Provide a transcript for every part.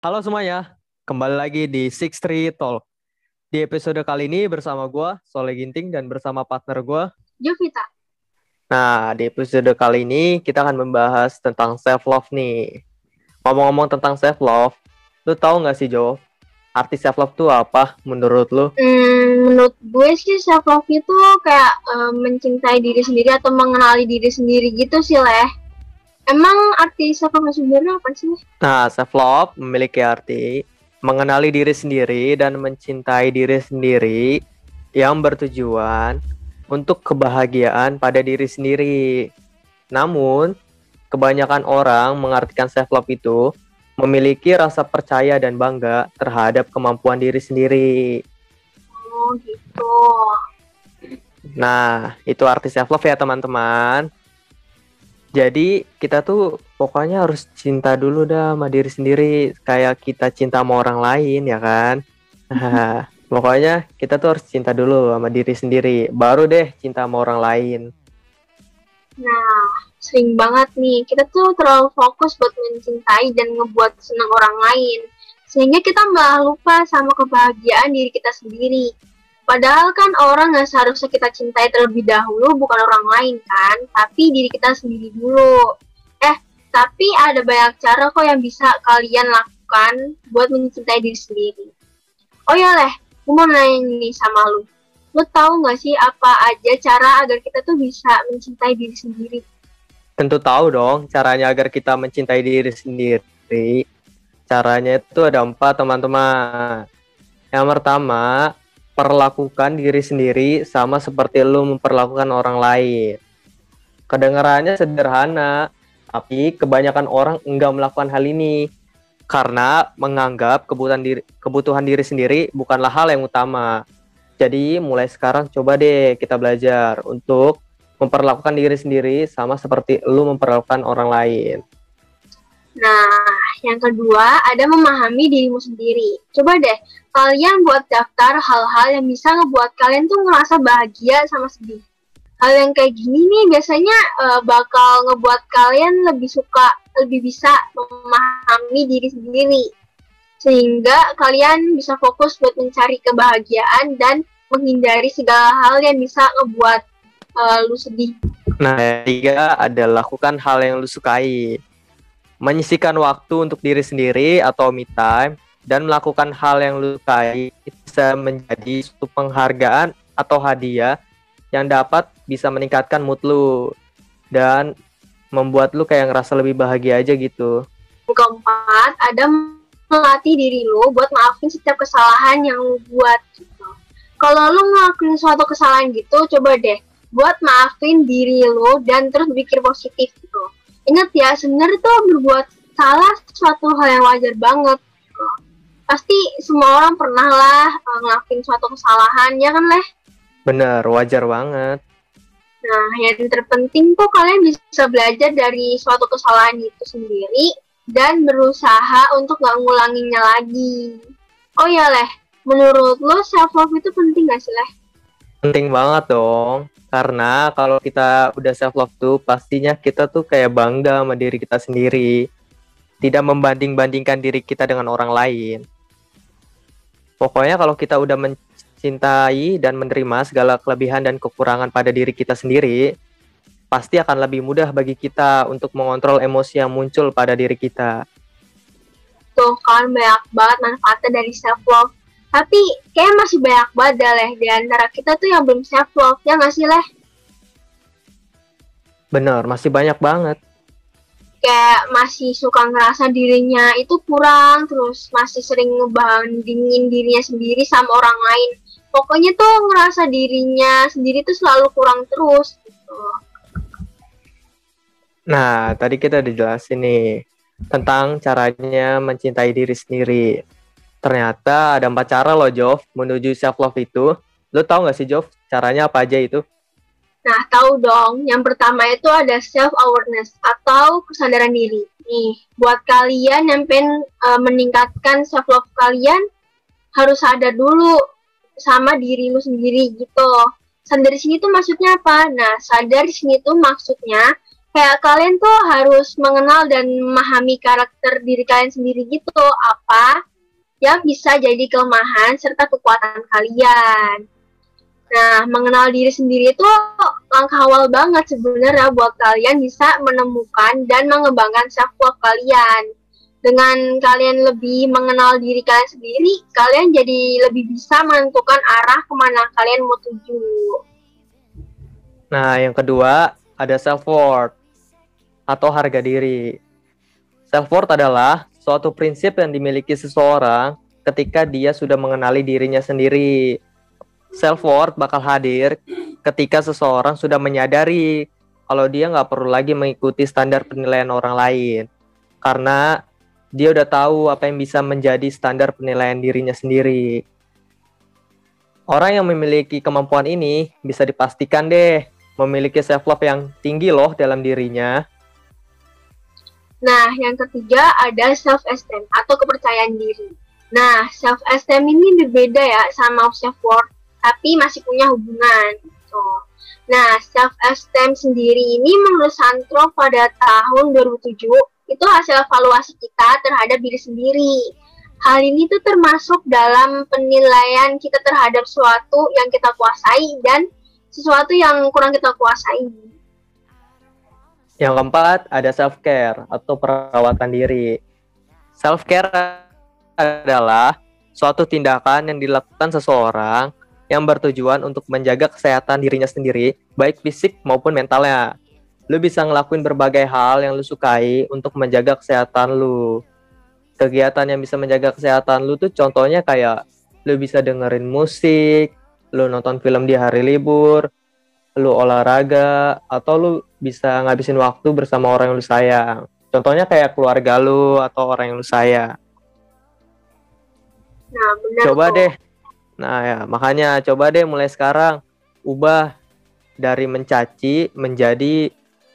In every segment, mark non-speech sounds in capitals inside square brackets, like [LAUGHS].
Halo semuanya, kembali lagi di Six Three Talk. Di episode kali ini bersama gue, Soleh Ginting, dan bersama partner gue. Jovita. Nah, di episode kali ini kita akan membahas tentang self-love nih. Ngomong-ngomong tentang self-love, lu tahu nggak sih Jo, arti self-love tuh apa menurut lu? Hmm, menurut gue sih self love itu kayak eh, mencintai diri sendiri atau mengenali diri sendiri gitu sih leh. Emang arti self love sebenarnya apa sih? Nah, self-love memiliki arti mengenali diri sendiri dan mencintai diri sendiri yang bertujuan untuk kebahagiaan pada diri sendiri. Namun, kebanyakan orang mengartikan self-love itu memiliki rasa percaya dan bangga terhadap kemampuan diri sendiri. Oh gitu. Nah, itu arti self-love ya teman-teman. Jadi, kita tuh pokoknya harus cinta dulu dah sama diri sendiri. Kayak kita cinta sama orang lain, ya kan? Nah, [LAUGHS] pokoknya kita tuh harus cinta dulu sama diri sendiri. Baru deh cinta sama orang lain. Nah, sering banget nih kita tuh terlalu fokus buat mencintai dan ngebuat senang orang lain. Sehingga kita malah lupa sama kebahagiaan diri kita sendiri. Padahal kan orang nggak seharusnya kita cintai terlebih dahulu bukan orang lain kan, tapi diri kita sendiri dulu. Eh, tapi ada banyak cara kok yang bisa kalian lakukan buat mencintai diri sendiri. Oh ya leh, gue mau nanya nih sama lu. Lu tahu nggak sih apa aja cara agar kita tuh bisa mencintai diri sendiri? Tentu tahu dong caranya agar kita mencintai diri sendiri. Caranya itu ada empat teman-teman. Yang pertama, perlakukan diri sendiri sama seperti lu memperlakukan orang lain. Kedengarannya sederhana, tapi kebanyakan orang enggak melakukan hal ini karena menganggap kebutuhan diri, kebutuhan diri sendiri bukanlah hal yang utama. Jadi mulai sekarang coba deh kita belajar untuk memperlakukan diri sendiri sama seperti lu memperlakukan orang lain. Nah, yang kedua ada memahami dirimu sendiri. Coba deh, kalian buat daftar hal-hal yang bisa ngebuat kalian tuh ngerasa bahagia sama sedih. Hal yang kayak gini nih biasanya eh, bakal ngebuat kalian lebih suka, lebih bisa memahami diri sendiri. Sehingga kalian bisa fokus buat mencari kebahagiaan dan menghindari segala hal yang bisa ngebuat eh, lu sedih. Nah, yang ketiga adalah lakukan hal yang lu sukai. Menyisikan waktu untuk diri sendiri atau me time dan melakukan hal yang lu sukai bisa menjadi suatu penghargaan atau hadiah yang dapat bisa meningkatkan mood lu dan membuat lu kayak ngerasa lebih bahagia aja gitu. Keempat, ada melatih diri lu buat maafin setiap kesalahan yang lu buat gitu. Kalau lu ngelakuin suatu kesalahan gitu, coba deh buat maafin diri lu dan terus berpikir positif gitu. Ingat ya, sebenarnya tuh berbuat salah suatu hal yang wajar banget. Pasti semua orang pernah lah eh, ngelakuin suatu kesalahan, ya kan leh? Bener, wajar banget. Nah, yang terpenting tuh kalian bisa belajar dari suatu kesalahan itu sendiri dan berusaha untuk gak ngulanginnya lagi. Oh ya, Leh. Menurut lo self-love itu penting gak sih, Leh? Penting banget dong. Karena kalau kita udah self love tuh pastinya kita tuh kayak bangga sama diri kita sendiri. Tidak membanding-bandingkan diri kita dengan orang lain. Pokoknya kalau kita udah mencintai dan menerima segala kelebihan dan kekurangan pada diri kita sendiri, pasti akan lebih mudah bagi kita untuk mengontrol emosi yang muncul pada diri kita. Tuh kan banyak banget manfaatnya dari self-love. Tapi kayak masih banyak banget dah, Leh. Di antara kita tuh yang belum self-love, ya gak sih, Leh? Bener, masih banyak banget. kayak masih suka ngerasa dirinya itu kurang terus masih sering ngebandingin dirinya sendiri sama orang lain pokoknya tuh ngerasa dirinya sendiri tuh selalu kurang terus gitu. Nah, tadi kita udah jelasin nih tentang caranya mencintai diri sendiri. Ternyata ada empat cara loh, Jov, menuju self love itu. Lo tau gak sih, Jov, caranya apa aja itu? nah tahu dong. Yang pertama itu ada self awareness atau kesadaran diri. Nih buat kalian yang pengen uh, meningkatkan self love kalian harus sadar dulu sama dirimu sendiri gitu. Sadar di sini tuh maksudnya apa? Nah sadar di sini tuh maksudnya kayak kalian tuh harus mengenal dan memahami karakter diri kalian sendiri gitu. Apa yang bisa jadi kelemahan serta kekuatan kalian. Nah, mengenal diri sendiri itu langkah awal banget sebenarnya buat kalian bisa menemukan dan mengembangkan self love kalian. Dengan kalian lebih mengenal diri kalian sendiri, kalian jadi lebih bisa menentukan arah ke mana kalian mau tuju. Nah, yang kedua ada self worth atau harga diri. Self worth adalah suatu prinsip yang dimiliki seseorang ketika dia sudah mengenali dirinya sendiri. Self worth bakal hadir ketika seseorang sudah menyadari kalau dia nggak perlu lagi mengikuti standar penilaian orang lain, karena dia udah tahu apa yang bisa menjadi standar penilaian dirinya sendiri. Orang yang memiliki kemampuan ini bisa dipastikan deh memiliki self love yang tinggi loh dalam dirinya Nah, yang ketiga ada self esteem atau kepercayaan diri. Nah, self esteem ini berbeda ya sama self worth, tapi masih punya hubungan. Gitu. Nah, self esteem sendiri ini menurut Santro pada tahun 2007 itu hasil evaluasi kita terhadap diri sendiri. Hal ini tuh termasuk dalam penilaian kita terhadap suatu yang kita kuasai dan sesuatu yang kurang kita kuasai. Yang keempat, ada self care atau perawatan diri. Self care adalah suatu tindakan yang dilakukan seseorang yang bertujuan untuk menjaga kesehatan dirinya sendiri, baik fisik maupun mentalnya. Lu bisa ngelakuin berbagai hal yang lu sukai untuk menjaga kesehatan lu. Kegiatan yang bisa menjaga kesehatan lu tuh contohnya kayak lu bisa dengerin musik, lu nonton film di hari libur, lu olahraga atau lu bisa ngabisin waktu bersama orang yang lu sayang. Contohnya kayak keluarga lu atau orang yang lu sayang. Nah, benar. Coba kok. deh. Nah, ya, makanya coba deh mulai sekarang ubah dari mencaci menjadi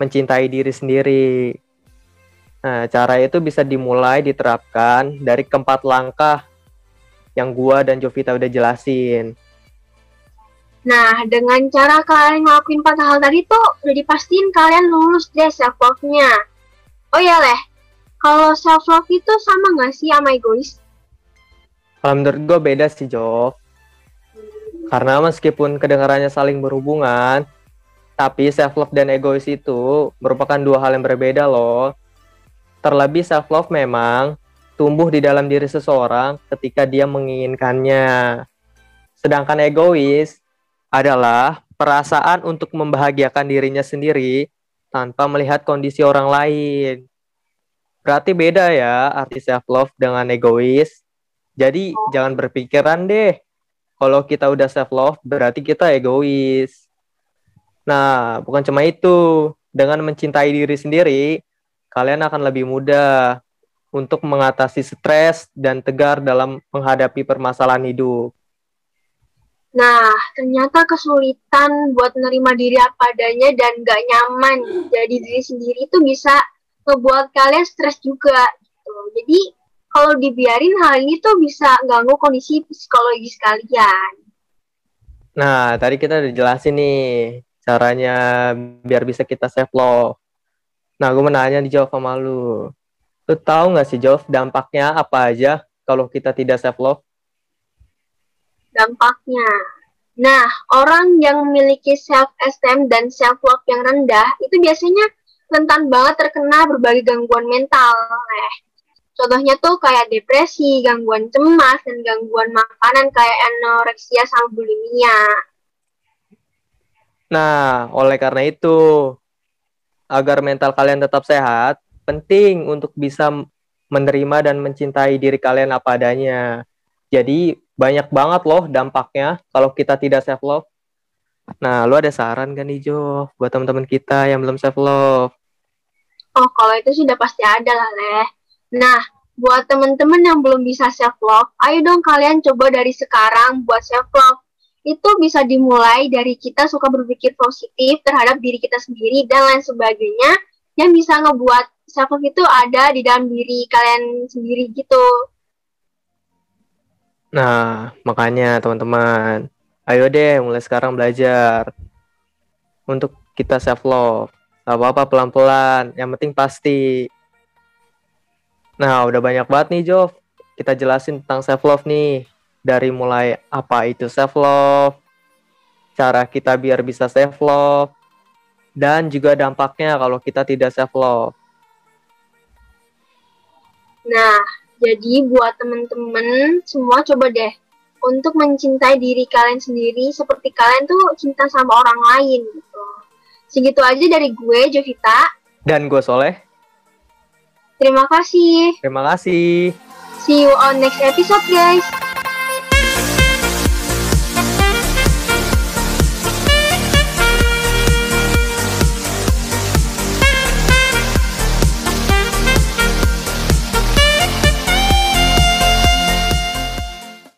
mencintai diri sendiri. Nah, cara itu bisa dimulai diterapkan dari keempat langkah yang gua dan Jovita udah jelasin. Nah, dengan cara kalian ngelakuin empat hal tadi tuh udah dipastiin kalian lulus deh self love-nya. Oh ya leh, kalau self love itu sama gak sih sama egois? Kalau menurut gue beda sih Jo. Karena meskipun kedengarannya saling berhubungan, tapi self love dan egois itu merupakan dua hal yang berbeda loh. Terlebih self love memang tumbuh di dalam diri seseorang ketika dia menginginkannya. Sedangkan egois adalah perasaan untuk membahagiakan dirinya sendiri tanpa melihat kondisi orang lain. Berarti beda ya arti self love dengan egois. Jadi jangan berpikiran deh kalau kita udah self love berarti kita egois. Nah, bukan cuma itu. Dengan mencintai diri sendiri, kalian akan lebih mudah untuk mengatasi stres dan tegar dalam menghadapi permasalahan hidup. Nah, ternyata kesulitan buat menerima diri apa adanya dan gak nyaman jadi diri sendiri itu bisa ngebuat kalian stres juga. Gitu. Jadi, kalau dibiarin hal ini tuh bisa ganggu kondisi psikologis kalian. Nah, tadi kita udah jelasin nih caranya biar bisa kita self love. Nah, gue menanya dijawab sama lu. Lu tahu nggak sih, Jov, dampaknya apa aja kalau kita tidak self love? Dampaknya. Nah, orang yang memiliki self-esteem dan self-love yang rendah itu biasanya rentan banget terkena berbagai gangguan mental. Eh, contohnya tuh kayak depresi, gangguan cemas, dan gangguan makanan kayak anoreksia sama bulimia. Nah, oleh karena itu, agar mental kalian tetap sehat, penting untuk bisa menerima dan mencintai diri kalian apa adanya. Jadi, banyak banget loh dampaknya kalau kita tidak self love. Nah, lu ada saran kan nih Jo buat teman-teman kita yang belum self love? Oh, kalau itu sudah pasti ada lah, Leh. Nah, buat teman-teman yang belum bisa self love, ayo dong kalian coba dari sekarang buat self love. Itu bisa dimulai dari kita suka berpikir positif terhadap diri kita sendiri dan lain sebagainya yang bisa ngebuat self love itu ada di dalam diri kalian sendiri gitu. Nah, makanya teman-teman, ayo deh mulai sekarang belajar untuk kita self love. Gak apa-apa pelan-pelan, yang penting pasti. Nah, udah banyak banget nih, Jov. Kita jelasin tentang self-love nih. Dari mulai apa itu self-love, cara kita biar bisa self-love, dan juga dampaknya kalau kita tidak self-love. Nah, jadi buat temen-temen semua coba deh untuk mencintai diri kalian sendiri seperti kalian tuh cinta sama orang lain gitu. Segitu aja dari gue, Jovita. Dan gue Soleh. Terima kasih. Terima kasih. See you on next episode, guys.